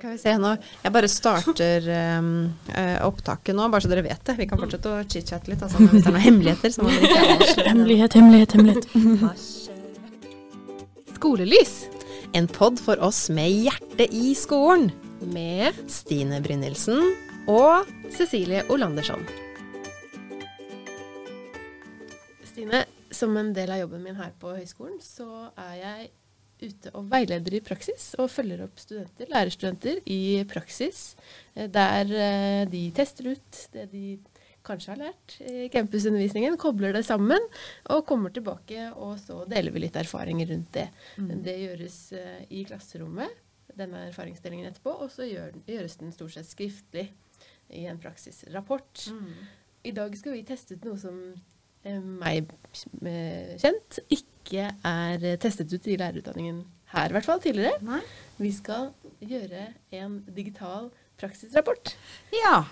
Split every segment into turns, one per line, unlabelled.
Skal vi se nå. Jeg bare starter um, opptaket nå, bare så dere vet det. Vi kan fortsette å chit-chatte litt. Altså, hvis det er noen hemmeligheter, så må dere ikke avsløre
Hemmelighet, hemmelighet, hemmelighet.
Skolelys
En pod for oss med hjerte i skolen.
med
Stine Brynildsen og
Cecilie Olandersson. Stine, som en del av jobben min her på høyskolen, så er jeg ute og veileder i praksis og følger opp studenter, lærerstudenter i praksis, eh, der eh, de tester ut det de kanskje har lært i campusundervisningen, kobler det sammen og kommer tilbake, og så deler vi litt erfaringer rundt det. Det gjøres eh, i klasserommet, denne erfaringsdelingen etterpå, og så gjør, gjøres den stort sett skriftlig i en praksisrapport. I dag skal vi teste ut noe som meg eh, kjent ikke er eh, testet ut i lærerutdanningen her, i hvert fall tidligere.
Nei.
Vi skal gjøre en digital praksisrapport.
Ja.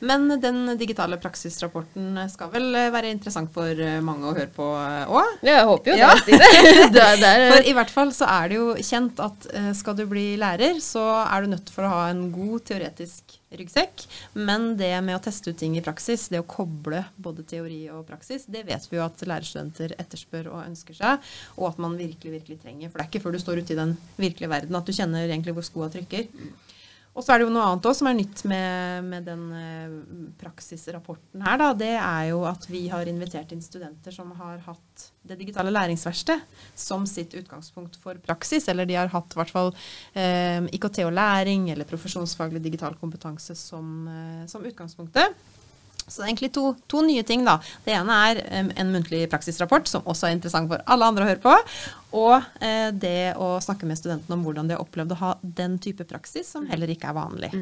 Men den digitale praksisrapporten skal vel være interessant for eh, mange å høre på òg?
Ja, jeg håper jo
Ja.
det, Stine. det, er- det er,
For i hvert fall så er det jo kjent at eh, skal du bli lærer, så er du nødt for å ha en god teoretisk ryggsekk. Men det med å teste ut ting i praksis, det å koble både teori og praksis, det vet vi jo at lærerstudenter etterspør og ønsker seg, og at man virkelig, virkelig trenger. For det er ikke før du står ute i den virkelige verden at du kjenner egentlig hvor skoa trykker. Og så er det jo noe annet også som er nytt med, med den eh, praksisrapporten her. Da. Det er jo at vi har invitert inn studenter som har hatt det digitale læringsverkstedet som sitt utgangspunkt for praksis. Eller de har hatt i hvert fall eh, IKT og læring eller profesjonsfaglig digital kompetanse som, eh, som utgangspunktet. Så det er egentlig to, to nye ting. da. Det ene er em, en muntlig praksisrapport, som også er interessant for alle andre å høre på. Og eh, det å snakke med studentene om hvordan de har opplevd å ha den type praksis, som heller ikke er vanlig.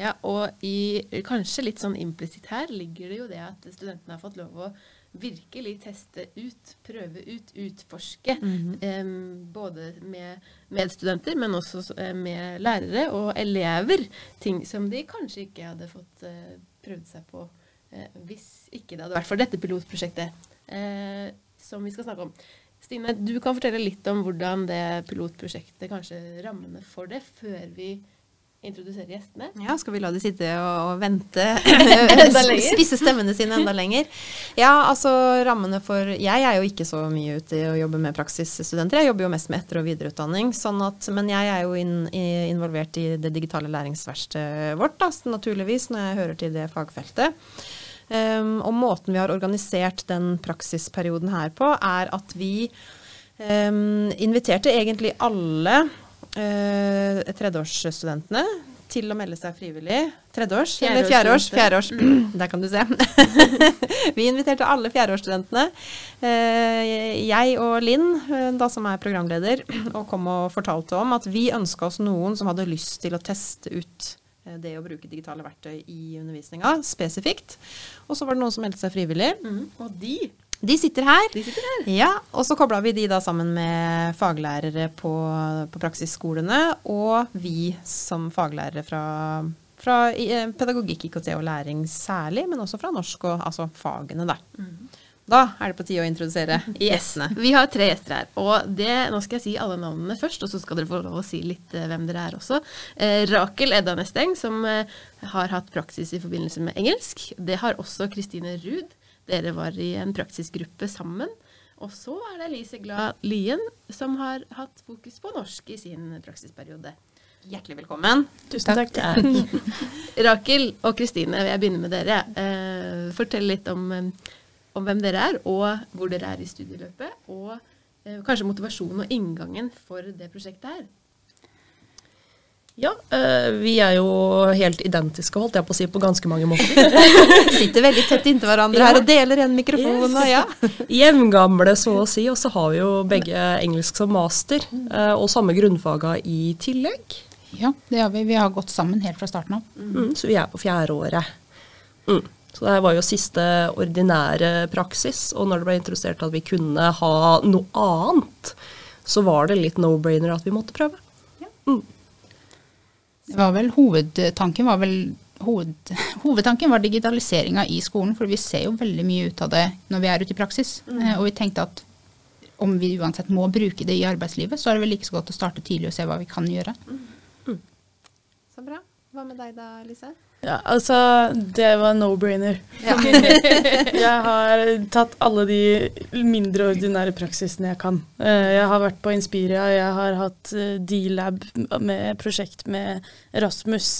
Ja, og i kanskje litt sånn implisitt her ligger det jo det at studentene har fått lov å virkelig teste ut, prøve ut, utforske. em, både med medstudenter, men også eh, med lærere og elever. Ting som de kanskje ikke hadde fått eh, prøvd seg på eh, hvis ikke det hadde vært for dette pilotprosjektet eh, som vi skal snakke om. Stine, du kan fortelle litt om hvordan det pilotprosjektet, kanskje rammene for det, før vi introduserer gjestene.
Ja, skal vi la de sitte og, og vente? Spisse stemmene sine enda lenger? Ja, altså rammene for Jeg er jo ikke så mye ute i å jobbe med praksisstudenter. Jeg jobber jo mest med etter- og videreutdanning. Sånn at, men jeg er jo inn, i, involvert i det digitale læringsverkstedet vårt, da, naturligvis, når jeg hører til det fagfeltet. Um, og måten vi har organisert den praksisperioden her på, er at vi um, inviterte egentlig alle uh, tredjeårsstudentene til å melde seg frivillig. Tredjeårs? Eller fjerdeårs? Fjerdeårs. Der kan du se. vi inviterte alle fjerdeårsstudentene. Eh, jeg og Linn, eh, da som er programleder, og kom og fortalte om at vi ønska oss noen som hadde lyst til å teste ut det å bruke digitale verktøy i undervisninga spesifikt. Og så var det noen som meldte seg frivillig.
Og de,
De sitter her.
de sitter her.
Ja, og så kobla vi de da sammen med faglærere på, på praksisskolene, og vi som faglærere fra, fra eh, pedagogikk, IKT og læring særlig, men også fra norsk og altså fagene, da. Da er det på tide å introdusere gjestene.
Vi har tre gjester her. Og det, nå skal jeg si alle navnene først, og så skal dere få lov å si litt eh, hvem dere er også. Eh, Rakel Edda Nesteng, som eh, har hatt praksis i forbindelse med engelsk. Det har også Kristine Ruud. Dere var i en praksisgruppe sammen. Og så er det Elise Glad Lien, som har hatt fokus på norsk i sin praksisperiode.
Hjertelig velkommen.
Tusen takk.
Rakel og Kristine, jeg begynner med dere. Eh, fortell litt om, eh, om hvem dere er, og hvor dere er i studieløpet. Og eh, kanskje motivasjonen og inngangen for det prosjektet her.
Ja, øh, vi er jo helt identiske, holdt jeg på å si, på ganske mange måter.
Sitter veldig tett inntil hverandre
Ja.
her og deler en mikrofon. Og ja.
Jevngamle, så å si, og så har vi jo begge engelsk som master, øh, og samme grunnfaga i tillegg.
Ja, det har vi. Vi har gått sammen helt fra starten av.
Mm, så vi er på fjerde året. Mm. Så det var jo siste ordinære praksis, og når det ble introdusert at vi kunne ha noe annet, så var det litt no-brainer at vi måtte prøve. Mm.
Det var vel hovedtanken var vel hoved, hovedtanken var digitaliseringa i skolen, for vi ser jo veldig mye ut av det når vi er ute i praksis. Mm. Og vi tenkte at om vi uansett må bruke det i arbeidslivet, så er det vel like så godt å starte tidlig og se hva vi kan gjøre.
Hva med deg da, Lise?
Ja, altså, det var no-brainer.
Ja.
Jeg har tatt alle de mindre ordinære praksisene jeg kan. Eh, Jeg har vært på Inspiria, jeg har hatt eh, D-lab med prosjekt med Rasmus.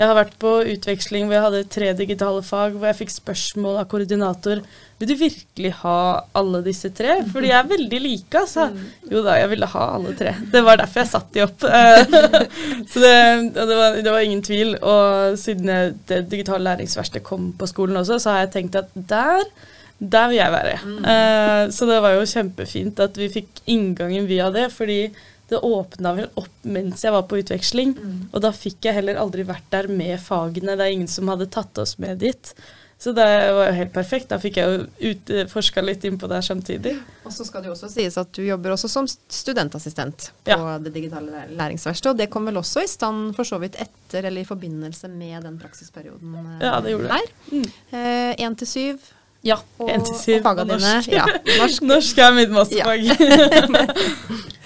Jeg har vært på utveksling hvor jeg hadde tre digitale fag, hvor jeg fikk spørsmål av koordinator. Vil du virkelig ha alle disse tre? For de er veldig like, altså. Jo da, jeg ville ha alle tre. Det var derfor jeg satte de opp. Eh, Så det, det, var, det var ingen tvil. Og siden jeg, det digitale læringsverkstedet kom på skolen også, så har jeg tenkt at der der vil jeg være. Eh, så det var jo kjempefint at vi fikk inngangen via det, fordi det åpna vel opp mens jeg var på utveksling. Og da fikk jeg heller aldri vært der med fagene. Det er ingen som hadde tatt oss med dit. Så det var jo helt perfekt. Da fikk jeg jo utforska litt inn på det samtidig.
Og så skal det jo også sies at du jobber også som studentassistent på
Ja.
det digitale læ- læringsverkstedet. Og det kom vel også i stand for så vidt etter eller i forbindelse med den praksisperioden eh,
Ja, det gjorde det.
der. Én til syv.
Ja.
Og,
En til syv
og faga dine.
norsk.
Ja, norsk.
Norsk er mitt masterfag.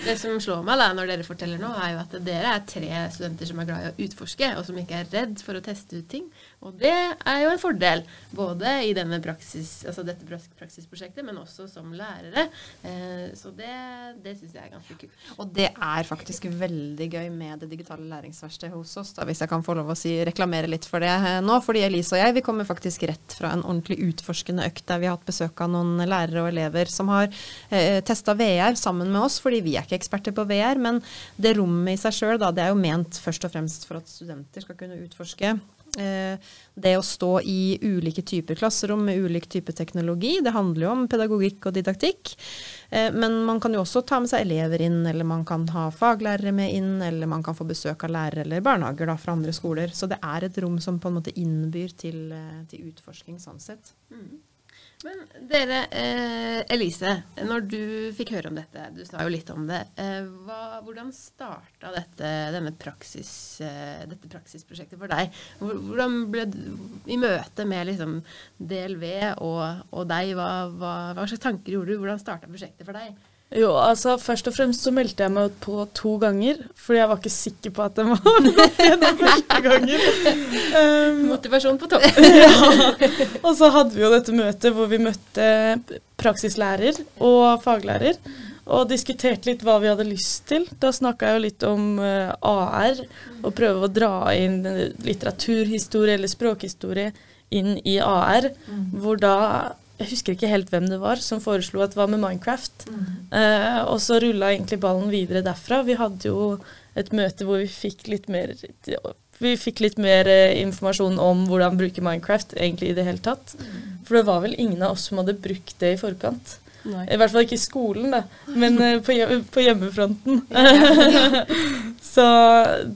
Det som slår meg da når dere forteller nå, er jo at dere er tre studenter som er glad i å utforske, og som ikke er redd for å teste ut ting. Og det er jo en fordel, både i praksis, altså dette praksisprosjektet, men også som lærere. Eh, så det, det syns jeg er ganske kult.
Og det er faktisk veldig gøy med det digitale læringsverkstedet hos oss, da, hvis jeg kan få lov å si, reklamere litt for det eh, nå. Fordi Elise og jeg vi kommer faktisk rett fra en ordentlig utforskende økt der vi har hatt besøk av noen lærere og elever som har eh, testa VR sammen med oss, fordi vi er ikke eksperter på VR. Men det rommet i seg sjøl, det er jo ment først og fremst for at studenter skal kunne utforske. Eh, det å stå i ulike typer klasserom med ulik type teknologi, det handler jo om pedagogikk og didaktikk. Eh, Men man kan jo også ta med seg elever inn, eller man kan ha faglærere med inn, eller man kan få besøk av lærere eller barnehager da, fra andre skoler. Så det er et rom som på en måte innbyr til, eh, til utforsking sånn sett.
Men dere, eh, Elise, når du fikk høre om dette, du sa jo litt om det. Eh, hva, hvordan starta dette, praksis, eh, dette praksisprosjektet for deg? Hvordan ble du i møte med liksom DLV og, og deg? Hva, hva, hva slags tanker gjorde du? Hvordan starta prosjektet for deg?
Jo, altså først og fremst så meldte jeg meg på to ganger, fordi jeg var ikke sikker på at den var gått første gangen. Um,
Motivasjon på topp. ja.
og så hadde vi jo dette møtet hvor vi møtte praksislærer og faglærer. Og diskuterte litt hva vi hadde lyst til. Da snakka jeg jo litt om eh, AR, og prøve å dra inn litteraturhistorie eller språkhistorie inn i AR. Hvor da Jeg husker ikke helt hvem det var som foreslo at var med Minecraft. Eh, og så rulla egentlig ballen videre derfra. Vi hadde jo et møte hvor vi fikk litt mer vi fikk litt mer eh, informasjon om hvordan bruke Minecraft egentlig i det hele tatt. For det var vel ingen av oss som hadde brukt det i forkant.
Nei.
I hvert fall ikke i skolen, da, men eh, på, hjem, på hjemmefronten. Så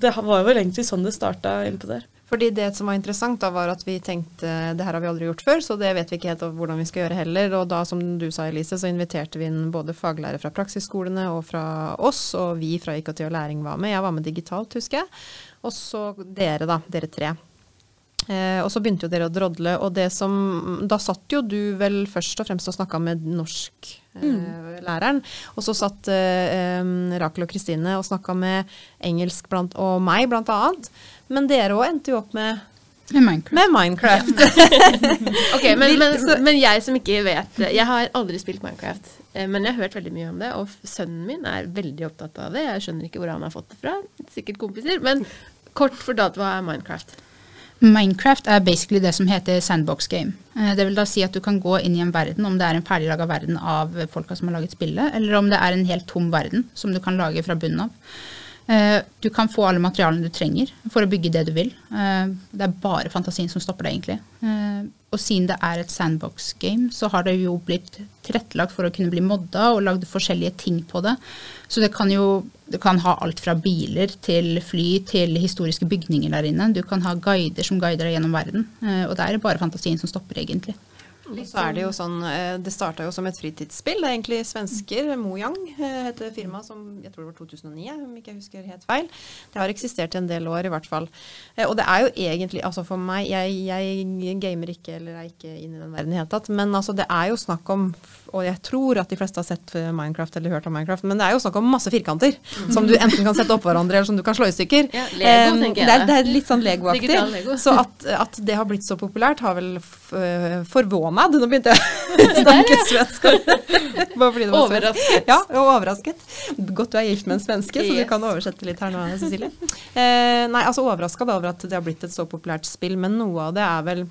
det var vel egentlig sånn det starta innpå der.
Fordi det som var interessant da, var at vi tenkte det her har vi aldri gjort før, så det vet vi ikke helt hvordan vi skal gjøre heller. Og da, som du sa Elise, så inviterte vi inn både faglærere fra praksisskolene og fra oss, og vi fra IKT og læring var med. Jeg var med digitalt, husker jeg. Og så dere, da. Dere tre. Eh, og så begynte jo dere å drodle, og det som Da satt jo du vel først og fremst og snakka med norsklæreren. Og så satt eh, Rakel og Kristine og snakka med engelsk blant, og meg, blant annet. Men dere òg endte jo opp med,
Med Minecraft.
med Minecraft.
Ok, men, men, men jeg som ikke vet Jeg har aldri spilt Minecraft, eh, men jeg har hørt veldig mye om det. Og sønnen min er veldig opptatt av det. Jeg skjønner ikke hvor han har fått det fra. Sikkert kompiser. Men kort fortalt, hva er Minecraft?
Minecraft er basically det som heter sandbox game. Eh, Det vil da si at du kan gå inn i en verden, om det er en ferdiglaga verden av folka som har laget spillet, eller om det er en helt tom verden som du kan lage fra bunnen av. Eh, Du kan få alle materialene du trenger for å bygge det du vil. Eh, Det er bare fantasien som stopper deg, egentlig. Og siden det er et sandbox game, så har det jo blitt tilrettelagt for å kunne bli modda og lagd forskjellige ting på det. Så det kan jo du kan ha alt fra biler til fly til historiske bygninger der inne. Du kan ha guider som guider deg gjennom verden. Eh, Og det er bare fantasien som stopper, egentlig.
Og så er det jo sånn, eh, det starta jo som et fritidsspill. Det er egentlig svensker, Mojang eh, heter firmaet, som jeg tror det var 2009, om ikke jeg husker helt feil. Det har eksistert en del år, i hvert fall. Eh, Og det er jo egentlig, altså for meg, jeg, jeg gamer ikke, eller er ikke inne i den verden i det hele tatt, men altså det er jo snakk om, og jeg tror at de fleste har sett Minecraft eller hørt om Minecraft, men det er jo snakk om masse firkanter, som du enten kan sette oppå hverandre, eller som du kan slå i stykker.
Ja, Lego,
Eh,
tenker jeg
det, er,
det.
er litt sånn Lego-aktig.
Lego.
Så at, at det har blitt så populært, har vel f- forvånad. Nå begynte jeg å snakke svensk.
Overrasket.
Ja, og overrasket. Godt du er gift med en svenske, så du kan oversette litt her nå, Cecilie. Eh, nei, altså overraska over at det har blitt et så populært spill, men noe av det er vel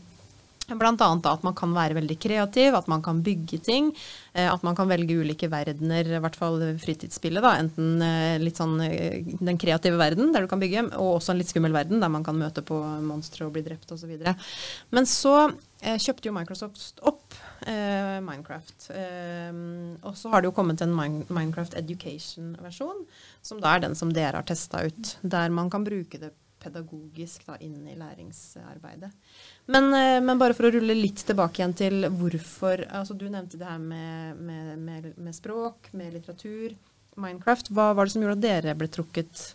annet at man kan være veldig kreativ, at man kan bygge ting. eh, At man kan velge ulike verdener, i hvert fall fritidsspillet. da, Enten eh, litt sånn eh, den kreative verden der du kan bygge, og også en litt skummel verden der man kan møte på monstre og bli drept osv. Men så kjøpte jo Microsoft opp eh, Minecraft. Eh, og så har det jo kommet en Min Minecraft Education-versjon, som da er den som dere har testa ut. Der man kan bruke det pedagogisk da, inn i læringsarbeidet. Men, eh, men bare for å rulle litt tilbake igjen til hvorfor altså Du nevnte det her med, med, med, med språk, med litteratur, Minecraft. Hva var det som gjorde at dere ble trukket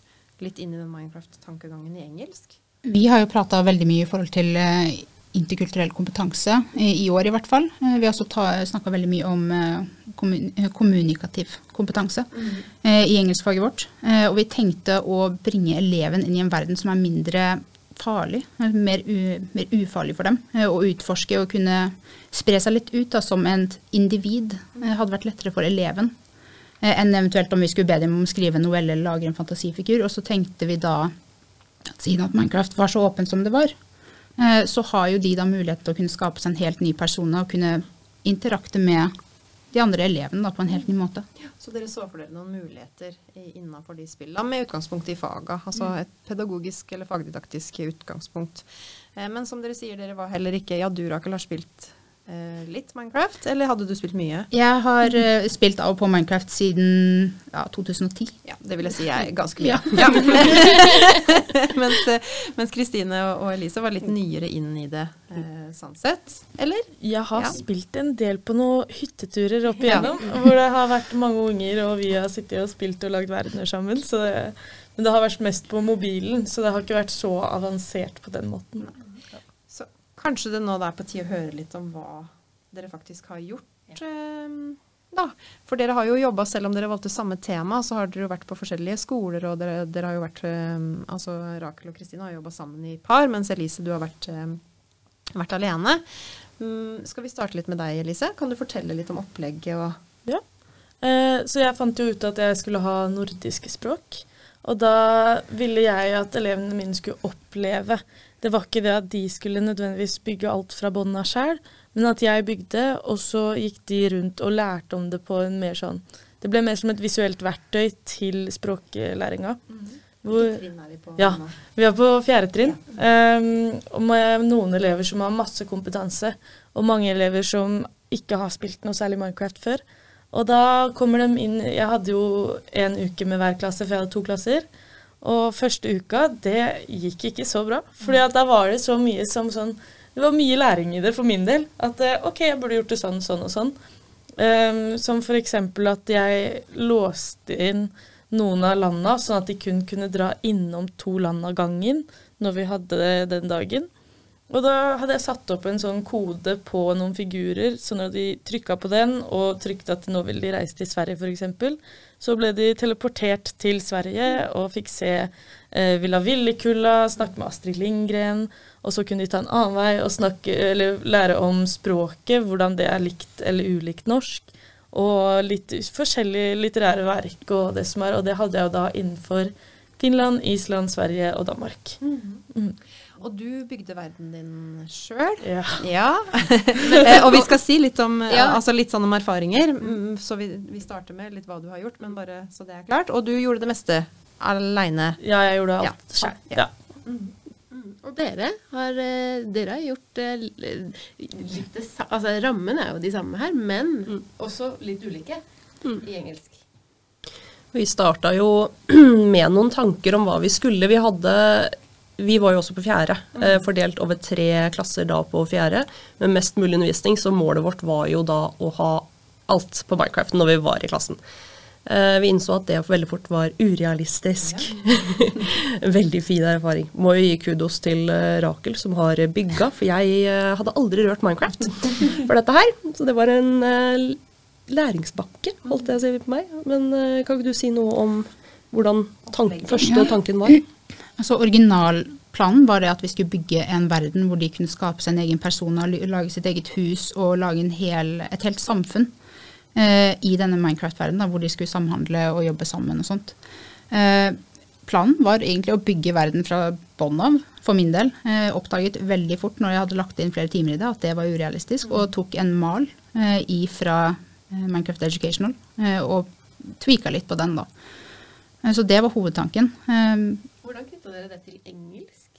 litt inn i den Minecraft-tankegangen i engelsk?
Vi har jo prata veldig mye i forhold til eh, interkulturell kompetanse, eh, i år i hvert fall. Eh, Vi har også snakka veldig mye om eh, kommun kommunikativ kompetanse eh, i engelskfaget vårt. Og vi tenkte å bringe eleven inn i en verden som er mindre farlig, mer, mer ufarlig for dem. Å utforske og kunne spre seg litt ut da, som et individ hadde vært lettere for eleven enn eventuelt om vi skulle be dem om å skrive en novelle eller lage en fantasifigur. Og så tenkte vi da at siden at Minecraft var så åpen som det var, så har jo de da mulighet til å kunne skape seg en helt ny persona og kunne interakte med de andre elevene da, på en helt ny måte.
Så dere så for dere noen muligheter innenfor de spillene, med utgangspunkt i faga. Altså et pedagogisk eller fagdidaktisk utgangspunkt. Eh, men som dere sier, dere var heller ikke Ja, du Rakel har spilt eh, litt Minecraft, eller hadde du spilt mye?
Jeg har uh, spilt av og på Minecraft siden ja, 2010.
Ja, det vil jeg si er ganske mye.
Ja.
Mens, eh, mens Kristine og og Elise var litt nyere inn i det, uh, sånn sett. Eller?
Jeg har
Ja.
spilt en del på noen hytteturer opp
Ja.
igjennom, hvor det har vært mange unger, og vi har sittet og spilt og lagd verdener sammen. Så det, men det har vært mest på mobilen, så det har ikke vært så avansert på den måten.
Så kanskje det nå er på tide å høre litt om hva dere faktisk har gjort. Ja. da. For dere har jo jobba, selv om dere valgte samme tema, så har dere jo vært på forskjellige skoler, og dere, dere har jo vært eh, Altså Rakel og Kristine har jobba sammen i par, mens Elise, du har vært, eh, vært alene. Mm, skal vi starte litt med deg, Elise? Kan du fortelle litt om opplegget og
Ja. Eh, så jeg fant jo ut at jeg skulle ha nordiske språk. Og da ville jeg at elevene mine skulle oppleve Det var ikke det at de skulle nødvendigvis bygge alt fra bånn av sjøl, men at jeg bygde, og så gikk de rundt og lærte om det på en mer sånn Det ble mer som et visuelt verktøy til språklæringa. Hvor-
trinn er vi på
Ja. Vi er på fjerde trinn, ehm, og med noen elever som har masse kompetanse, og mange elever som ikke har spilt noe særlig Minecraft før. Og da kommer de inn Jeg hadde jo en uke med hver klasse, for jeg hadde to klasser. Og første uka, det gikk ikke så bra. Fordi da var det så mye som sånn Det var mye læring i det for min del. At eh, OK, jeg burde gjort det sånn, sånn og sånn. Um, som eksempel at jeg låste inn noen av landa, sånn at de kun kunne dra innom to land av gangen når vi hadde det den dagen. Og da hadde jeg satt opp en sånn kode på noen figurer, så når de trykka på den og trykte at nå ville de reise til Sverige f.eks., så ble de teleportert til Sverige og fikk se eh, Villa Villekulla, snakke med Astrid Lindgren, og så kunne de ta en annen vei og snakke, eller lære om språket, hvordan det er likt eller ulikt norsk, og litt forskjellige litterære verk og det som er, og det hadde jeg jo da innenfor Finland, Island, Sverige og Danmark.
Og du bygde verden din sjøl.
Ja.
Ja. Eh, og vi skal si litt om, eh,
Ja.
altså litt sånn om erfaringer. Mm, Så vi, vi starter med litt hva du har gjort, men bare så det er klart. Og du gjorde det meste aleine.
Ja, jeg gjorde
Ja.
alt.
Ja.
Ja.
Og dere har, eh, dere har gjort litt Altså rammen er jo de samme her, men også litt ulike i engelsk.
Vi starta jo med noen tanker om hva vi skulle. Vi hadde vi var jo også på fjerde, eh, fordelt over tre klasser da på fjerde. Med mest mulig undervisning, så målet vårt var jo da å ha alt på Minecraft når vi var i klassen. Eh, vi innså at det veldig fort var urealistisk. veldig fin erfaring. Må jo gi kudos til eh, Rakel som har bygga, for jeg eh, hadde aldri rørt Minecraft for dette her. Så det var en eh, læringsbakke, holdt jeg å si på meg. Men kan ikke du si noe om hvordan tank første tanken var?
Altså Originalplanen var det at vi skulle bygge en verden hvor de kunne skape seg en egen persona, og lage sitt eget hus og lage hel, et helt samfunn eh, i denne Minecraft-verdenen, hvor de skulle samhandle og jobbe sammen og sånt. Eh, planen var egentlig å bygge verden fra bånn av, for min del. Eh, oppdaget veldig fort når jeg hadde lagt inn flere timer i det, at det var urealistisk, og tok en mal eh, ifra eh, Minecraft Educational eh, og tvika litt på den, da. Eh, Så det var hovedtanken. Eh,
Hvordan knytta dere det til engelsk?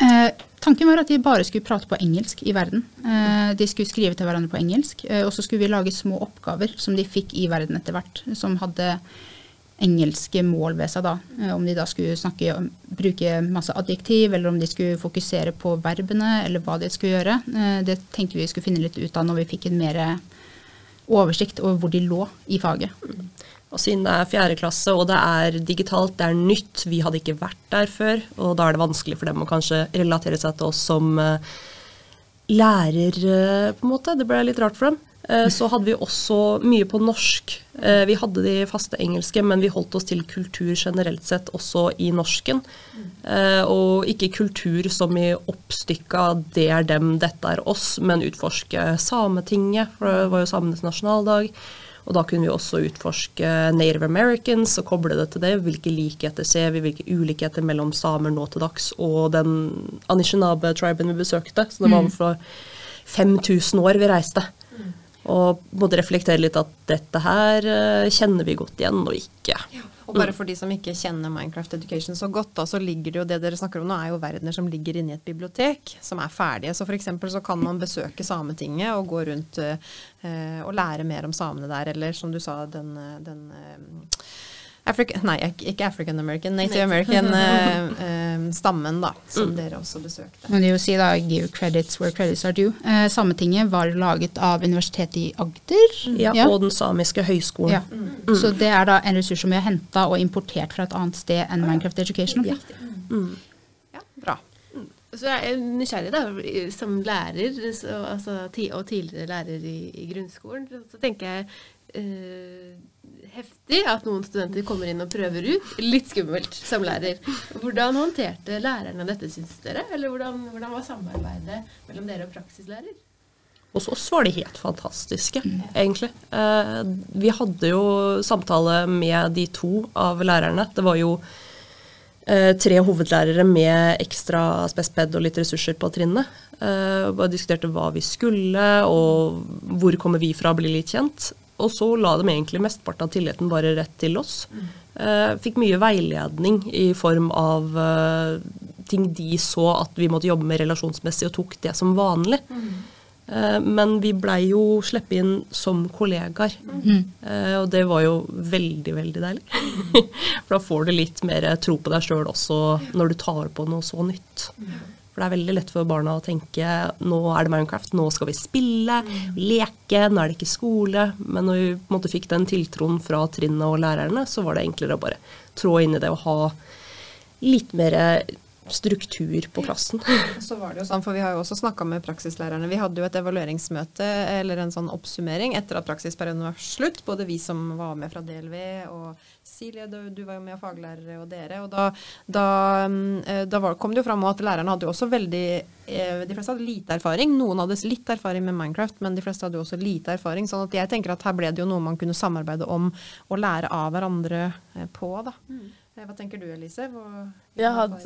Eh, tanken var at de bare skulle prate på engelsk i verden. Eh, de skulle skrive til hverandre på engelsk, eh, og så skulle vi lage små oppgaver som de fikk i verden etter hvert, som hadde engelske mål ved seg da. Eh, om de da skulle snakke, bruke masse adjektiv, eller om de skulle fokusere på verbene, eller hva de skulle gjøre. Eh, det tenkte vi skulle finne litt ut av når vi fikk en mer oversikt over hvor de lå i faget.
Og siden det er fjerde klasse og det er digitalt, det er nytt, vi hadde ikke vært der før, og da er det vanskelig for dem å kanskje relatere seg til oss som uh, lærer, uh, på en måte. Det ble litt rart for dem. Eh, Så hadde vi også mye på norsk. Vi hadde de faste engelske, men vi holdt oss til kultur generelt sett også i norsken. Og ikke kultur som i oppstykka 'det er dem, dette er oss', men utforske Sametinget, for det var jo samenes nasjonaldag. Og da kunne vi også utforske Native Americans og koble det til det. Hvilke likheter ser vi, hvilke ulikheter mellom samer nå til dags og den Anishinaabe-triben vi besøkte. Så det var for 5000 år vi reiste. Og måtte reflektere litt at dette her eh, kjenner vi godt igjen, og ikke.
Ja, Og bare for de som ikke kjenner Minecraft Education så godt, da, så ligger det jo det dere snakker om nå, er jo verdener som ligger inne i et bibliotek, som er ferdige. Så f.eks. så kan man besøke Sametinget og gå rundt eh, og lære mer om samene der, eller som du sa, den, eh, den eh, Africa, nei, ikke African American, Native American eh, eh, stammen, da, som dere også besøkte.
Men det vil si da, give credits where credits are due. Eh, Sametinget var laget av Universitetet i Agder.
Ja,
Ja.
Og den samiske høyskolen.
Ja. Så det er da en ressurs som vi har henta og importert fra et annet sted enn Minecraft Education.
Ja, bra.
Så jeg er nysgjerrig da, som lærer, så, altså, og tidligere lærer i, i grunnskolen, så, så tenker jeg eh, heftig at noen studenter kommer inn og prøver ut. Litt skummelt som lærer. Hvordan håndterte lærerne dette, syns dere? Eller hvordan, hvordan var samarbeidet mellom dere og praksislærer?
Hos oss var de helt fantastiske, egentlig. Eh, vi hadde jo samtale med de to av lærerne. Det var jo eh, tre hovedlærere med ekstra spesped og litt ressurser på trinnet. Bare diskuterte hva vi skulle, og hvor kommer vi fra, å bli litt kjent. Og så la de egentlig mesteparten av tilliten bare rett til oss. Eh, fikk mye veiledning i form av eh, ting de så at vi måtte jobbe med relasjonsmessig, og tok det som vanlig. Eh, Men vi blei jo sluppet inn som kollegaer. Mm. Og det var jo veldig, veldig deilig. For da får du litt mer tro på deg sjøl også når du tar på noe så nytt. For det er veldig lett for barna å tenke nå er det Minecraft, nå skal vi spille, leke, nå er det ikke skole. Men når vi måte fikk den tiltroen fra trinnet og lærerne, så var det enklere å bare trå inn i det og ha litt mer struktur på klassen.
Så var det jo sånn, for Vi har jo også snakka med praksislærerne. Vi hadde jo et evalueringsmøte eller en sånn oppsummering etter at praksisperioden var slutt. Både vi som var med fra DLV og Cecilie, du, du var jo med, og faglærere og dere. og Da, da, mm, eh, da var, kom det jo fram at lærerne hadde jo også veldig eh, De fleste hadde lite erfaring. Noen hadde litt erfaring med Minecraft, men de fleste hadde jo også lite erfaring. sånn at jeg tenker at her ble det jo noe man kunne samarbeide om og lære av hverandre eh, på. da. Eh, Hva tenker du Elise?
Jeg hadde,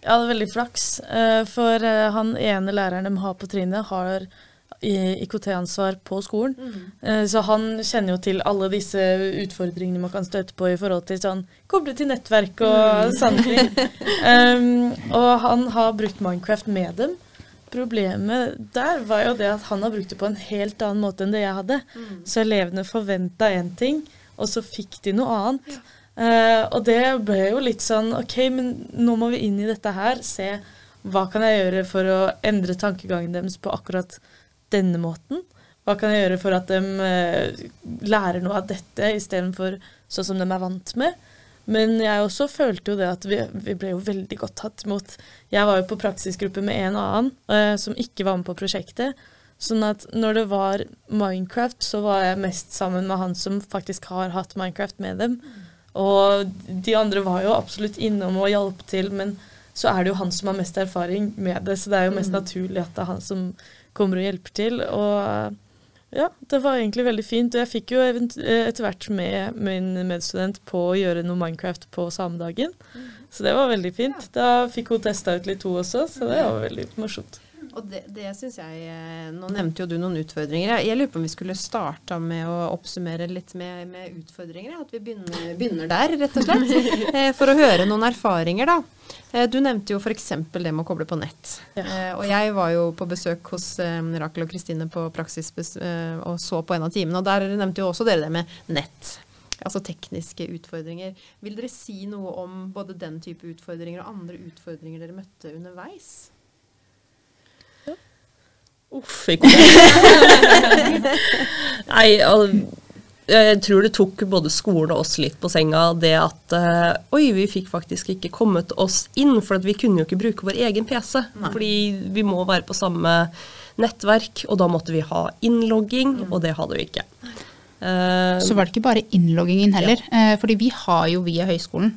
jeg hadde veldig flaks, eh, for eh, han ene læreren de har på trinnet, har IKT-ansvar på skolen. Eh, Så han kjenner jo til alle disse utfordringene man kan støte på i forhold til sånn koble til nettverk og sånne ting. Um, og han har brukt Minecraft med dem. Problemet der var jo det at han har brukt det på en helt annen måte enn det jeg hadde. Så elevene forventa én ting, og så fikk de noe annet. Eh, og det ble jo litt sånn OK, men nå må vi inn i dette her. Se hva kan jeg gjøre for å endre tankegangen deres på akkurat denne måten? Hva kan jeg gjøre for at de uh, lærer noe av dette istedenfor sånn som de er vant med? Men jeg også følte jo det at vi, vi ble jo veldig godt tatt imot. Jeg var jo på praksisgruppe med en annen uh, som ikke var med på prosjektet. Sånn at når det var Minecraft, så var jeg mest sammen med han som faktisk har hatt Minecraft med dem. Og de andre var jo absolutt innom og hjalp til, men så er det jo han som har mest erfaring med det, så det er jo mest naturlig at det er han som kommer og hjelper til. Og ja, det var egentlig veldig fint. Og jeg fikk jo etter hvert med min medstudent på å gjøre noe Minecraft på samedagen. Så det var veldig fint. Da fikk hun testa ut litt, hun også, så det var veldig morsomt.
Og det, det syns jeg eh, Nå nevnte jo du noen utfordringer. Jeg, lurer på om vi skulle starta med å oppsummere litt med, med utfordringer. At vi begynner, begynner, der, rett og slett. Eh, for å høre noen erfaringer, da. Eh, du nevnte jo f.eks. det med å koble på nett. Ja. Og jeg var jo på besøk hos Rakel og Kristine på praksis og så på en av timene. Og der nevnte jo også dere det med nett. Altså tekniske utfordringer. Vil dere si noe om både den type utfordringer og andre utfordringer dere møtte underveis?
Uff, ikke Nei, jeg tror det tok både skolen og oss litt på senga, det at uh, Oi, vi fikk faktisk ikke kommet oss inn, for vi kunne jo ikke bruke vår egen PC. Nei. Fordi vi må være på samme nettverk, og da måtte vi ha innlogging, mm. og det hadde vi ikke.
Uh, Så var det ikke bare innloggingen heller, ja. uh, fordi vi har jo via høyskolen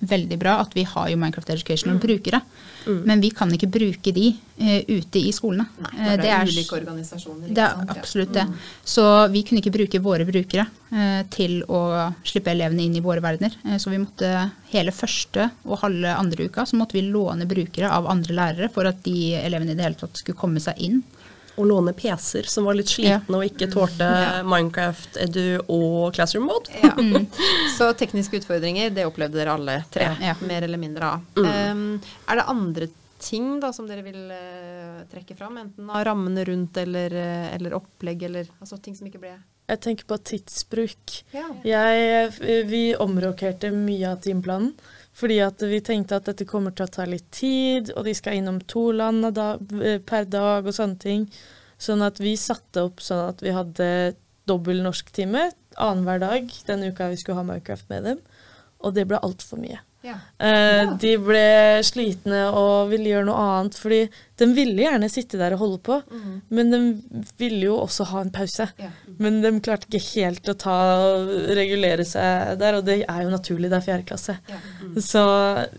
veldig bra at vi har jo Minecraft Educational mm. Mm. Men vi kan ikke bruke de uh, ute i skolene.
Nei, det, er det er ulike organisasjoner.
Det er absolutt det. Mm. Så vi kunne ikke bruke våre brukere uh, til å slippe elevene inn i våre verdener. Uh, så vi måtte hele første og halve andre uka så måtte vi låne brukere av andre lærere for at de elevene i det hele tatt skulle komme seg inn
å låne PC-er som var litt slitne og ikke tålte ja. Minecraft, Edu og Classroom Mode.
Ja. Mm. Så tekniske utfordringer, det opplevde dere alle tre, ja. mer eller mindre av. Mm. Um, er det andre ting da som dere vil uh, trekke fram? Enten av rammene rundt eller, uh, eller opplegg, eller altså ting som ikke ble
Jeg tenker på tidsbruk. Jeg, vi omrokerte mye av timeplanen. Fordi at vi tenkte at dette kommer til å ta litt tid, og de skal innom to land eh, per dag og sånne ting. Sånn at vi satte opp sånn at vi hadde dobbel norsktime annenhver dag den uka vi skulle ha Minecraft med dem. Og det ble altfor mye. Ja. Uh, de ble slitne og ville gjøre noe annet, fordi de ville gjerne sitte der og holde på, mm. men de ville jo også ha en pause. Ja. Men de klarte ikke helt å ta regulere seg der, og det er jo naturlig, det er fjerde klasse. Ja. Mm. Så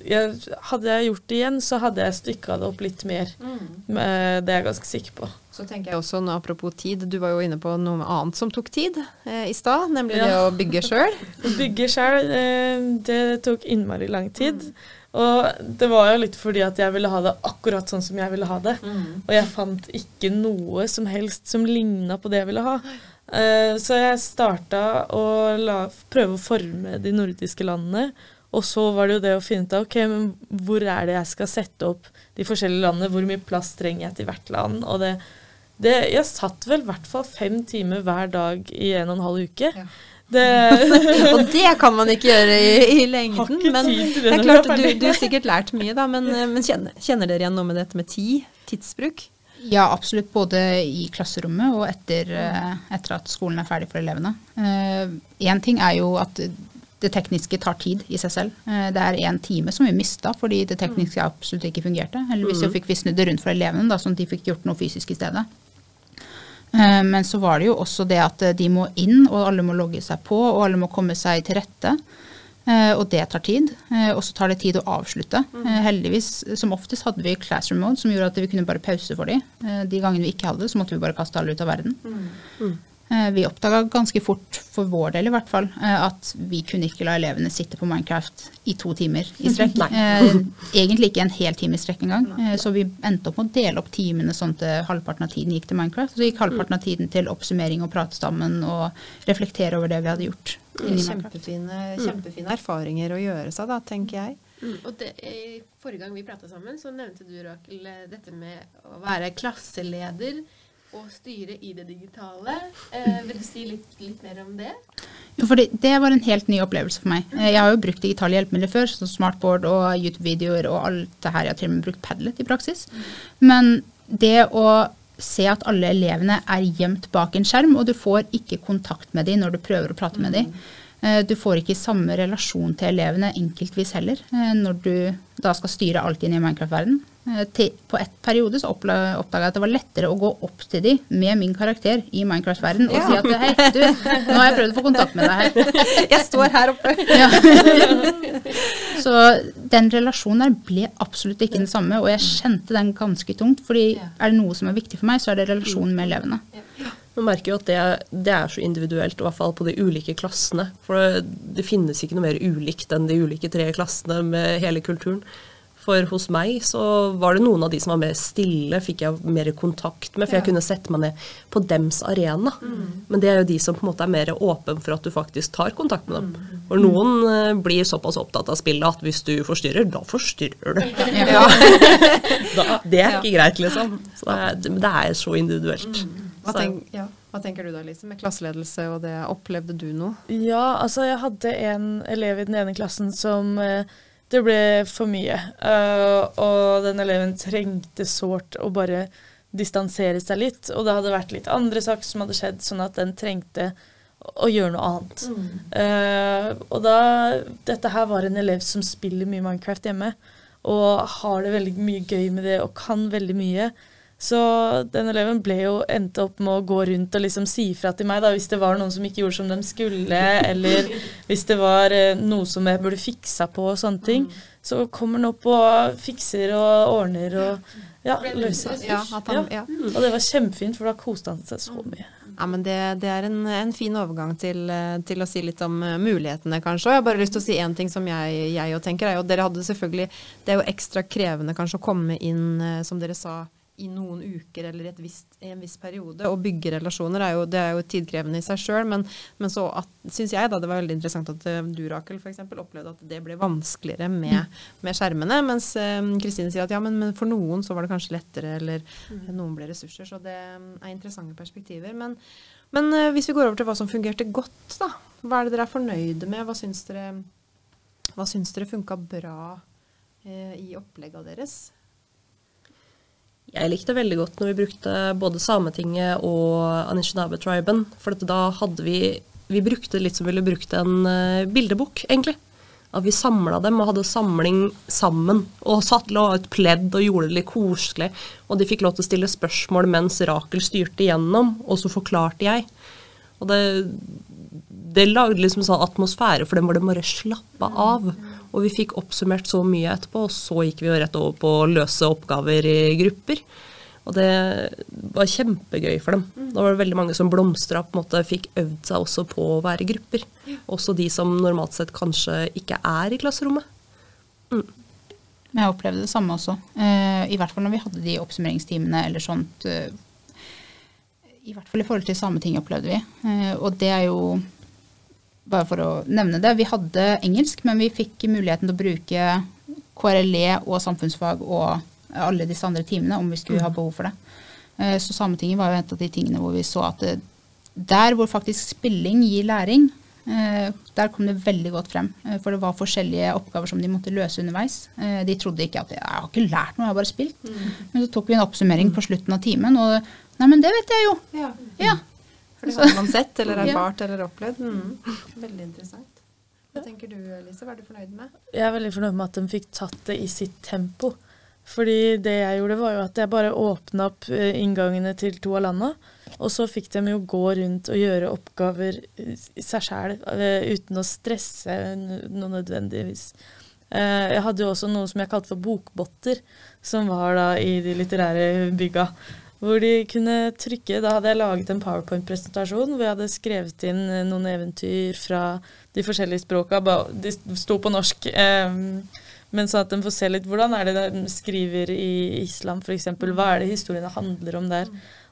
jeg, hadde jeg gjort det igjen, så hadde jeg stykka det opp litt mer. Mm. Det er jeg ganske sikker på.
Så tenker jeg også, nå, Apropos tid, du var jo inne på noe annet som tok tid eh, i stad, nemlig ja. det å bygge sjøl.
bygge sjøl, eh, det tok innmari lang tid. Mm. Og det var jo litt fordi at jeg ville ha det akkurat sånn som jeg ville ha det. Mm. Og jeg fant ikke noe som helst som ligna på det jeg ville ha. Eh, så jeg starta å la, prøve å forme de nordiske landene. Og så var det jo det å finne ut av ok, men hvor er det jeg skal sette opp de forskjellige landene, hvor mye plass trenger jeg til hvert land. Og det, det, jeg satt vel i hvert fall fem timer hver dag i en og en halv uke. Ja.
Det og det kan man ikke gjøre i, i lengden. Men det, er klart, du, du har sikkert lært mye, da. Men, men kjenner, kjenner, dere igjen noe med dette med tid? Tidsbruk?
Ja, absolutt. Både i klasserommet og etter, eh, etter at skolen er ferdig for elevene. Én uh, ting er jo at det tekniske tar tid i seg selv. Uh, det er én time som vi mista fordi det tekniske absolutt ikke fungerte. Hvis mm. fikk vi snudd det rundt for elevene, da, sånn at de fikk gjort noe fysisk i stedet. Eh, men så var det jo også det at eh, de må inn, og alle må logge seg på, og alle må komme seg til rette. Eh, og det tar tid. Og så tar det tid å avslutte. Mm. Heldigvis, som oftest hadde vi classroom mode, som gjorde at vi kunne bare pause for dem. De gangene vi ikke hadde det, så måtte vi bare kaste alle ut av verden. Mm. mm. Eh, vi oppdaga ganske fort, for vår del i hvert fall, eh, at vi kunne ikke la elevene sitte på Minecraft i to timer i strekk. Eh, egentlig ikke en hel time i strekk engang. Så vi endte opp med å dele opp timene sånn at halvparten av tiden gikk til Minecraft. Så gikk halvparten av tiden til oppsummering og pratestammen og reflektere over det vi hadde gjort.
Kjempefine, kjempefine erfaringer å gjøre seg, da, tenker jeg.
Mm, og det, Forrige gang vi prata sammen, så nevnte du Rakel, dette med å være klasseleder å styre i det digitale. Eh, vil du si litt, litt, mer om det?
Fordi det var en helt ny opplevelse for meg. Eh, Jeg har jo brukt digitale hjelpemidler før, som smartboard og YouTube-videoer og alt det her. Jeg har til og med brukt Padlet i praksis. Men det å se at alle elevene er gjemt bak en skjerm, og du får ikke kontakt med dem når du prøver å prate med dem. Eh, Du får ikke samme relasjon til elevene enkeltvis heller, eh, når du da skal styre alt inn i Minecraft-verden. Eh, På et periode så oppdaga jeg at det var lettere å gå opp til dem med min karakter i Minecraft-verden og si at hei, du, nå har jeg prøvd å få kontakt med deg her.
Jeg står her oppe.
Ja. Så den relasjonen der ble absolutt ikke den samme, og jeg kjente den ganske tungt. fordi er det noe som er viktig for meg, så er det relasjonen med elevene.
Man merker jo at det, det er så individuelt, i hvert fall på de ulike klassene. For det, det finnes ikke noe mer ulikt enn de ulike tre klassene med hele kulturen. For hos meg så var det noen av de som var mer stille, fikk jeg mer kontakt med, for jeg kunne sette meg ned på dems arena. Men det er jo de som på en måte er mer åpen for at du faktisk tar kontakt med dem. For noen eh, blir såpass opptatt av spillet at hvis du forstyrrer, da forstyrrer du. da, det er ikke greit, liksom. Så det er, det er så individuelt.
Hva, tenk, ja. Hva tenker du da, Lise, med klasseledelse og det? Opplevde du noe?
Ja, altså jeg hadde en elev i den ene klassen som eh, det ble for mye. Eh, og den eleven trengte sårt å bare distansere seg litt. Og det hadde vært litt andre saker som hadde skjedd, sånn at den trengte å gjøre noe annet. Eh, og da Dette her var en elev som spiller mye Minecraft hjemme, og har det veldig mye gøy med det og kan veldig mye. Så den eleven ble jo endte opp med å gå rundt og liksom si fra til meg da, hvis det var noen som ikke gjorde som de skulle, eller hvis det var eh, noe som jeg burde fiksa på og sånne ting. Så kommer han opp og fikser og ordner og ja, løser.
Ja, han, ja.
Og det var kjempefint, for da koste han seg så mye.
Ja, men Det, det er en, en fin overgang til, eh, til å si litt om eh, mulighetene, kanskje. Og jeg har bare lyst til å si én ting som jeg, jeg jo tenker. er jo Dere hadde selvfølgelig Det er jo ekstra krevende kanskje å komme inn, som dere sa, i noen uker eller i, visst, i en viss periode. Å bygge relasjoner er jo, det er jo tidkrevende i seg sjøl. Men, men så syns jeg da det var veldig interessant at eh, du, Rakel, f.eks. opplevde at det ble vanskeligere med, med skjermene. Mens eh, Kristine sier at ja, men, men for noen så var det kanskje lettere, eller noen ble ressurser. Så det mm, er interessante perspektiver. Men, men eh, hvis vi går over til hva som fungerte godt, da. Hva er det dere er fornøyde med? Hva syns dere, hva syns dere funka bra eh, i opplegga deres?
Jeg likte veldig godt når vi brukte både Sametinget og Anishinaabe-triben. For da hadde vi Vi brukte det litt som vi ville brukt en eh, bildebok, egentlig. At vi samla dem og hadde samling sammen. Og satt la ut pledd og gjorde det litt koselig. Og de fikk lov til å stille spørsmål mens Rakel styrte igjennom, og så forklarte jeg. Og det, det lagde liksom sånn atmosfære for dem hvor de bare slappa av. Og vi fikk oppsummert så mye etterpå, og så gikk vi jo rett over på å løse oppgaver i grupper. Og det var kjempegøy for dem. Da var det veldig mange som blomstra, på en måte fikk øvd seg også på å være i grupper. Også de som normalt sett kanskje ikke er i klasserommet.
Men jeg opplevde det samme også. Eh, I hvert fall når vi hadde de oppsummeringstimene eller sånt. eh, I hvert fall i forhold til Sametinget opplevde vi. Eh, og det er jo bare for å nevne det. Vi hadde engelsk, men vi fikk muligheten til å bruke KRLE og samfunnsfag og alle disse andre timene om vi skulle ha behov for det. Eh, Så Sametinget var jo en av de tingene hvor vi så at det, der hvor faktisk spilling gir læring, eh, der kom det veldig godt frem. Eh, For det var forskjellige oppgaver som de måtte løse underveis. De trodde ikke at jeg har ikke lært noe, jeg har bare spilt. Men så tok vi en oppsummering på slutten av timen, og nei, men det vet jeg jo.
Ja.
Ja.
For det har man sett eller
Ja.
erfart eller opplevd. Mm. Veldig interessant. Hva tenker du, Lise? Hva er du fornøyd med?
Jeg er veldig fornøyd med at de fikk tatt det i sitt tempo. Fordi det jeg gjorde, var jo at jeg bare åpna opp eh, inngangene til to av landa. Og så fikk de jo gå rundt og gjøre oppgaver eh, seg sjæl, uten å stresse noe nødvendigvis. Eh, Jeg hadde jo også noe som jeg kalte for bokbotter, som var da i de litterære bygga. Hvor de kunne trykke Da hadde jeg laget en powerpoint-presentasjon hvor jeg hadde skrevet inn eh, noen eventyr fra de forskjellige språka. De sto på norsk. eh, Men sånn at de får se litt hvordan er det de skriver i islam f.eks. Hva er det historiene handler om der?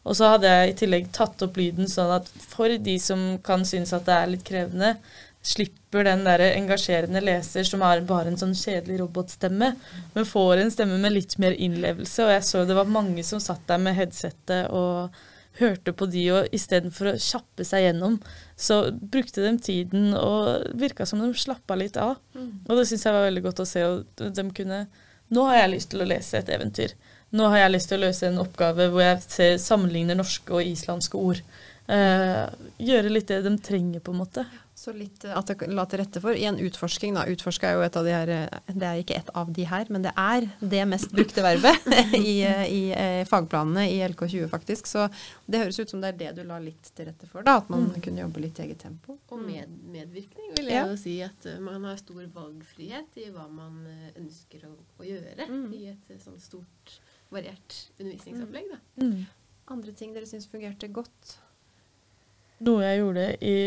Og så hadde jeg i tillegg tatt opp lyden sånn at for de som kan synes at det er litt krevende, slipper den der engasjerende leser som er bare en sånn kjedelig robotstemme, men får en stemme med litt mer innlevelse. Og jeg så det var mange som satt der med headsettet og hørte på de, og istedenfor å kjappe seg gjennom, så brukte de tiden og virka som de slappa litt av. Og det syns jeg var veldig godt å se. Og de kunne Nå har jeg lyst til å lese et eventyr. Nå har jeg lyst til å løse en oppgave hvor jeg sammenligner norske og islandske ord. Eh, gjøre litt det de trenger, på en måte.
Så litt eh, at det la til rette for. I en utforsking, da. Utforske er jo et av de her eh, Det er ikke et av de her, men det er det mest brukte verbet i, i, i fagplanene i LK20, faktisk. Så det høres ut som det er det du la litt til rette for, da. At man kunne jobbe litt i eget tempo.
Og med, medvirkning vil jeg
Ja.
jo si at man har stor valgfrihet i hva man ønsker å, å gjøre
Mm.
i et sånn stort, variert undervisningsopplegg. Da.
Mm.
Andre ting dere syns fungerte godt?
Noe jeg gjorde i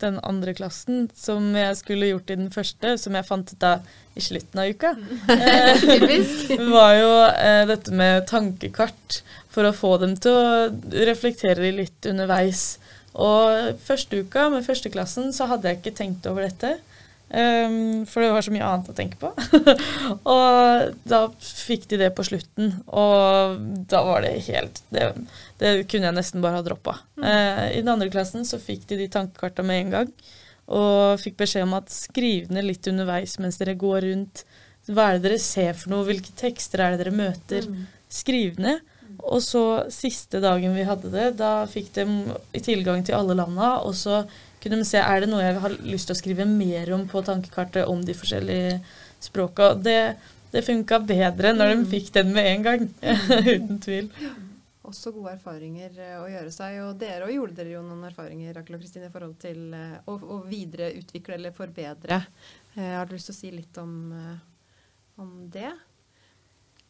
den andre klassen som jeg skulle gjort i den første, som jeg fant ut av i slutten av uka, eh, var jo eh, dette med tankekart for å få dem til å reflektere litt underveis. Og første uka med førsteklassen så hadde jeg ikke tenkt over dette. Ehm, for det var så mye annet å tenke på. og da fikk de det på slutten, og da var det helt Det, det kunne jeg nesten bare ha droppa. Eh, I den andre klassen så fikk de de tankekarta med en gang. Og fikk beskjed om at skriv ned litt underveis mens dere går rundt. Hva er det dere ser for noe? Hvilke tekster er det dere møter? Skriv ned. Og så siste dagen vi hadde det, da fikk de tilgang til alle landa, og så kunne de se er det noe jeg har lyst til å skrive mer om på tankekartet om de forskjellige språka. Det, det funka bedre når de fikk den med en gang. Uten tvil.
Også gode erfaringer eh, å gjøre seg. Og dere òg gjorde dere jo noen erfaringer Rakel og Kristine, i forhold til eh, å, å videreutvikle eller forbedre. Jeg har du lyst til å si litt om, eh, om det?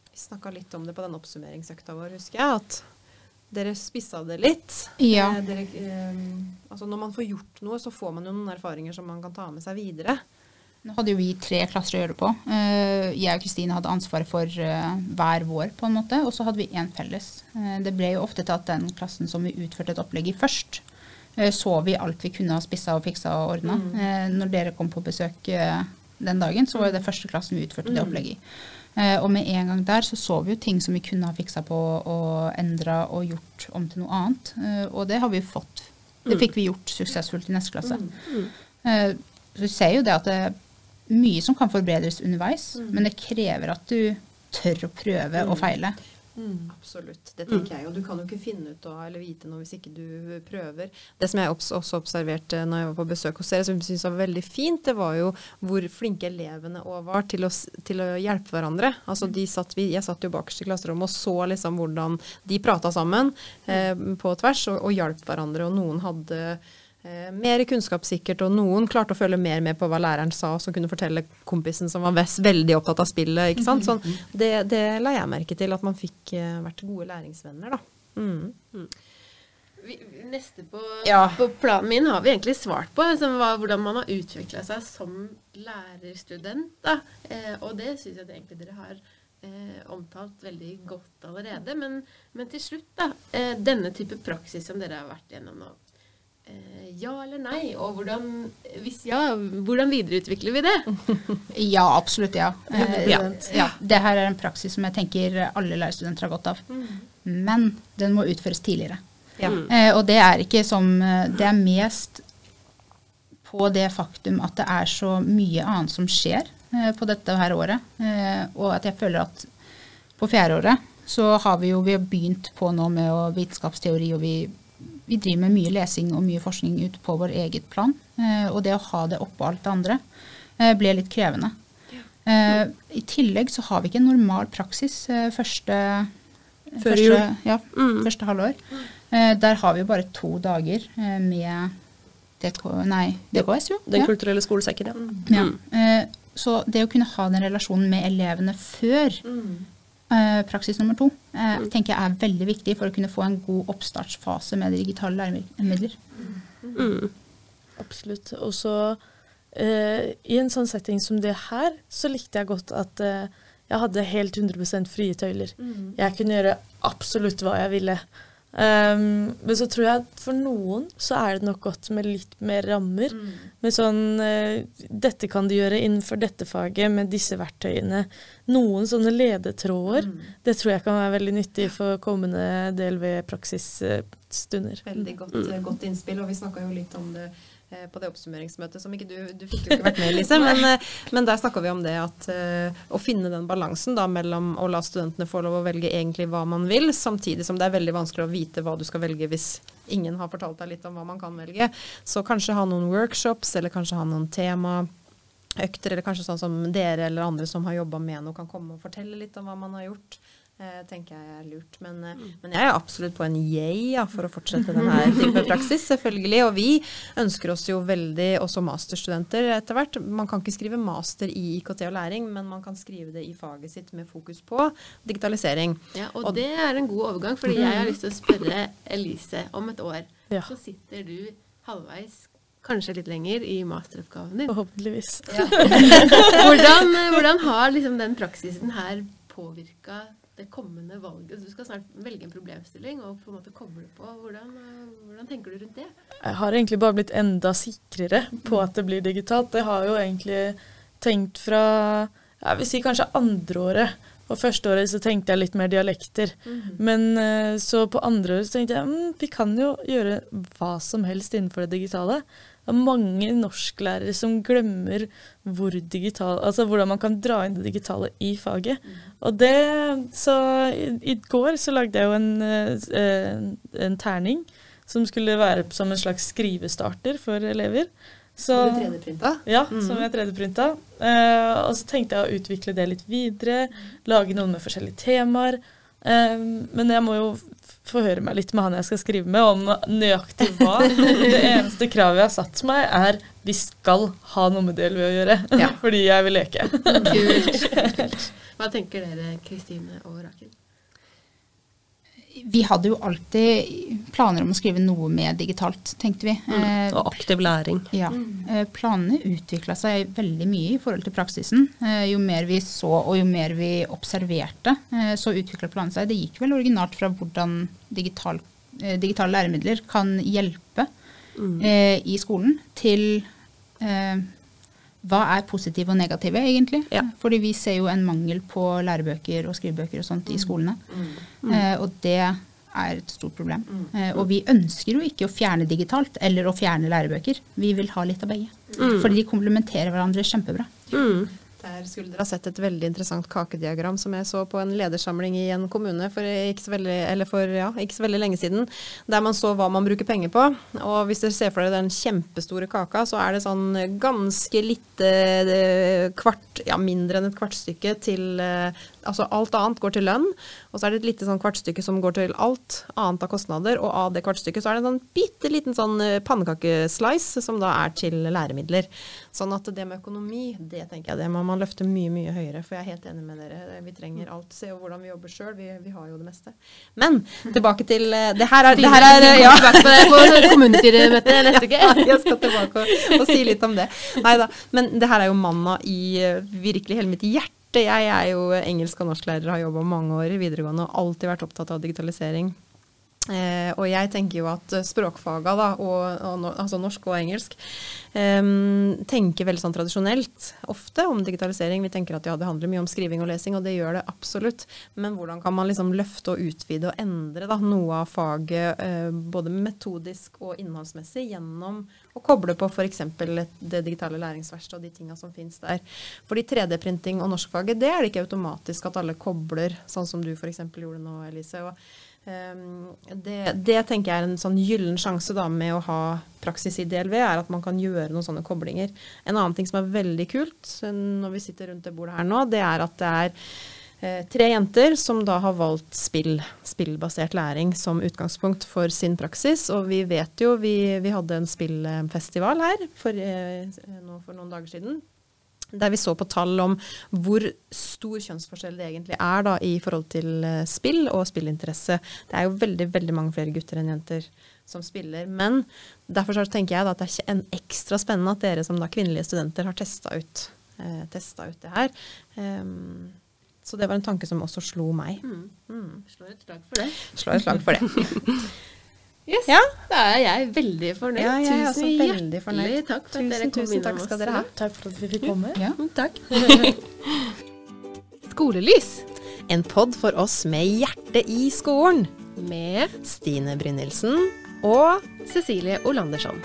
Vi snakka litt om det på den oppsummeringsøkta vår, husker jeg. At dere spissa det litt.
Ja.
Eh, dere, eh, altså når man får gjort noe, så får man jo noen erfaringer som man kan ta med seg videre.
Nå hadde jo vi tre klasser å gjøre det på. Eh, Jeg og Kristine hadde ansvaret for eh, hver vår, på en måte, og så hadde vi én felles. Eh, Det ble jo ofte til at den klassen som vi utførte et opplegg i først, eh, så vi alt vi kunne ha spissa og fiksa og ordna. Når dere kom på besøk den dagen, så var jo det første klassen vi utførte det opplegget i. Eh, Og med en gang der så så vi jo ting som vi kunne ha fiksa på og endra og gjort om til noe annet. Eh, Og det har vi jo fått. Det fikk vi gjort suksessfullt i neste klasse. Eh, Så vi ser jo det at det er mye som kan forbedres underveis, men det krever at du tør å prøve og feile.
Absolutt. Det tenker jeg. Og du kan jo ikke finne ut av eller vite noe hvis ikke du prøver. Det som jeg også observerte når jeg var på besøk hos dere, som jeg syntes var veldig fint, det var jo hvor flinke elevene òg var til å, til å hjelpe hverandre. Altså de satt, jeg satt jo bakerst i klasserommet og så liksom hvordan de prata sammen eh, på tvers og, og hjalp hverandre. Og noen hadde mer kunnskap sikkert, og noen klarte å følge mer med på hva læreren sa, som kunne fortelle kompisen som var vest, veldig opptatt av spillet. ikke sant? Sånn, det, det la jeg merke til, at man fikk eh, vært gode læringsvenner, da. Mm.
Vi, neste på,
Ja.
på planen min har vi egentlig svart på, som var hvordan man har utvikla seg som lærerstudent. Da. Eh, og det syns jeg egentlig dere har eh, omtalt veldig godt allerede. Men, men til slutt, da. Eh, denne type praksis som dere har vært gjennom nå. Eh, ja eller nei? Og hvordan, hvis ja, hvordan videreutvikler vi det?
Ja, absolutt ja. Eh, ja. ja. Det her er en praksis som jeg tenker alle lærerstudenter har godt av. Men den må utføres tidligere.
Ja.
Eh, og det er ikke som Det er mest på det faktum at det er så mye annet som skjer eh, på dette her året. Eh, og at jeg føler at på fjerdeåret så har vi jo vi har begynt på nå med vitenskapsteori, og vi, vi driver med mye lesing og mye forskning ut på vår eget plan. Eh, og det å ha det oppå alt det andre eh, ble litt krevende. Eh, I tillegg så har vi ikke en normal praksis første,
Før
første. Ja,
Mm.
første halvår. Eh, der har vi bare to dager med DK, nei, DKS, jo.
Den
ja.
kulturelle skolesekken, ja.
Ja. Eh, så det å kunne ha den relasjonen med elevene før eh, praksis nummer to, eh, tenker jeg er veldig viktig for å kunne få en god oppstartsfase med digitale læremidler.
Mm.
Absolutt. Og så eh, i en sånn setting som det her, så likte jeg godt at eh, jeg hadde helt 100% frie tøyler. Jeg kunne gjøre absolutt hva jeg ville. Um, men så tror jeg at for noen så er det nok godt med litt mer rammer.
Mm.
Med sånn uh, Dette kan du gjøre innenfor dette faget med disse verktøyene. Noen sånne ledetråder.
Mm.
Det tror jeg kan være veldig nyttig for kommende DLV-praksisstunder.
Veldig godt, mm. godt innspill, og vi snakka jo litt om det på det oppsummeringsmøtet som ikke du Du fikk jo ikke vært med, Lise, men, eh, men der snakka vi om det at eh, å finne den balansen da mellom å la studentene få lov å velge egentlig hva man vil, samtidig som det er veldig vanskelig å vite hva du skal velge hvis ingen har fortalt deg litt om hva man kan velge. Så kanskje ha noen workshops, eller kanskje ha noen temaøkter, eller kanskje sånn som dere eller andre som har jobba med noe, kan komme og fortelle litt om hva man har gjort. Eh, tenker jeg er lurt. Men, eh, men jeg er absolutt på en yay ja, for å fortsette denne type praksis, selvfølgelig. Og vi ønsker oss jo veldig, også masterstudenter etter hvert. Man kan ikke skrive master i IKT og læring, men man kan skrive det i faget sitt med fokus på digitalisering.
Ja, og,
Og-
det er en god overgang, fordi jeg har lyst til å spørre Elise om et år.
Ja.
Så sitter du halvveis, kanskje litt lenger, i masteroppgaven din.
Forhåpentligvis.
Hvordan, hvordan har liksom den praksisen her påvirka det kommende valget? Du skal snart velge en problemstilling og på en måte koble på. Hvordan, eh, hvordan tenker du rundt det?
Jeg har egentlig bare blitt enda sikrere på at det blir digitalt. Det har jo egentlig tenkt fra jeg vil si kanskje andreåret. Og førsteåret så tenkte jeg litt mer dialekter. Men eh, så på andreåret så tenkte jeg mm, vi kan jo gjøre hva som helst innenfor det digitale. Det er mange norsklærere som glemmer hvor digital, altså hvordan man kan dra inn det digitale i faget. Og det, så i, I går så lagde jeg jo en, eh, en, terning som skulle være som en slags skrivestarter for elever. Så,
Har du 3D-printa?
ja, som jeg 3D-printa. Uh, og så tenkte jeg å utvikle det litt videre, lage noen med forskjellige temaer. Eh, men jeg må jo forhøre meg litt med han jeg skal skrive med, om nøyaktig hva. Det eneste kravet jeg har satt meg, er vi skal ha noe med det å gjøre.
Ja.
Fordi jeg vil leke.
Kult. Hva tenker dere, Kristine og Rakel?
Vi hadde jo alltid planer om å skrive noe mer digitalt, tenkte vi. Mm,
Og aktiv læring.
Ja. Eh, Planene utvikla seg veldig mye i forhold til praksisen. Eh, Jo mer vi så og jo mer vi observerte, eh, så utvikla planene seg. Det gikk vel originalt fra hvordan digital, eh, digitale læremidler kan hjelpe mm. i skolen, til eh, hva er positive og negative, egentlig.
Ja.
Fordi vi ser jo en mangel på lærebøker og skrivebøker og sånt i skolene. Eh, og det er et stort problem. Eh, og vi ønsker jo ikke å fjerne digitalt eller å fjerne lærebøker. Vi vil ha litt av begge. Fordi de komplementerer hverandre kjempebra.
Der skulle dere ha sett et veldig interessant kakediagram som jeg så på en ledersamling i en kommune for ikke så veldig, for, ja, ikke så veldig lenge siden, der man så hva man bruker penger på. Og hvis dere ser for dere den kjempestore kaka, så er det sånn ganske lite eh, kvart, ja mindre enn et kvartstykke til eh, Altså alt annet går til lønn, og så er det et lite sånn kvartstykke som går til alt annet av kostnader, og av det kvartstykket så er det en sånn bitte liten sånn eh, pannekakeslice som da er til læremidler. Sånn at det med økonomi, det tenker jeg det må man løfte mye, mye høyere. For jeg er helt enig med dere. Vi trenger alt. Se hvordan vi jobber sjøl. Vi, vi har jo det meste. Men tilbake til eh, Det her er, det her er ja.
Tilbake på det på kommunestyremøtet neste uke.
Ja, jeg skal tilbake og, og si litt om det. Neida, Men det her er jo manna i eh, virkelig hele mitt hjerte. Jeg er jo engelsk- og norsklærer, har jobba mange år i videregående og alltid vært opptatt av digitalisering. Eh, og jeg tenker jo at eh, språkfaga, da, og, og, altså norsk og engelsk, eh, tenker veldig sånn tradisjonelt ofte om digitalisering. Vi tenker at ja, det handler mye om skriving og lesing, og det gjør det absolutt. Men hvordan kan man liksom løfte og utvide og endre da, noe av faget eh, både metodisk og innholdsmessig gjennom å koble på f.eks. det digitale læringsverkstedet og de tinga som finnes der. Fordi 3D-printing og norskfaget, det er det ikke automatisk at alle kobler, sånn som du f.eks. gjorde nå, Elise. og det, det tenker jeg er en sånn gyllen sjanse da med å ha praksis i DLV, er at man kan gjøre noen sånne koblinger. En annen ting som er veldig kult når vi sitter rundt det bordet her nå, det er at det er eh, tre jenter som da har valgt spill, spillbasert læring som utgangspunkt for sin praksis. Og vi vet jo, vi, vi hadde en spillfestival her for, eh, for noen dager siden. Der vi så på tall om hvor stor kjønnsforskjell det egentlig er da, i forhold til eh, spill og spillinteresse. Det er jo veldig veldig mange flere gutter enn jenter som spiller. Men derfor så tenker jeg at det er ikke en ekstra spennende at dere som da kvinnelige studenter har testa ut, eh, ut det her. Um, Så det var en tanke som også slo meg.
Slår et slag for det.
Slår et slag for det.
Yes,
Ja.
Da er jeg veldig fornøyd.
Ja, jeg er også
tusen
veldig fornøyd.
hjertelig takk for at dere
Tusen,
kom
tusen takk skal dere ha.
Takk for at vi fikk komme.
Ja.
Takk.
Skolelys
En pod for oss med hjerte i skolen.
med
Stine Brynildsen.
og Cecilie Olandersson.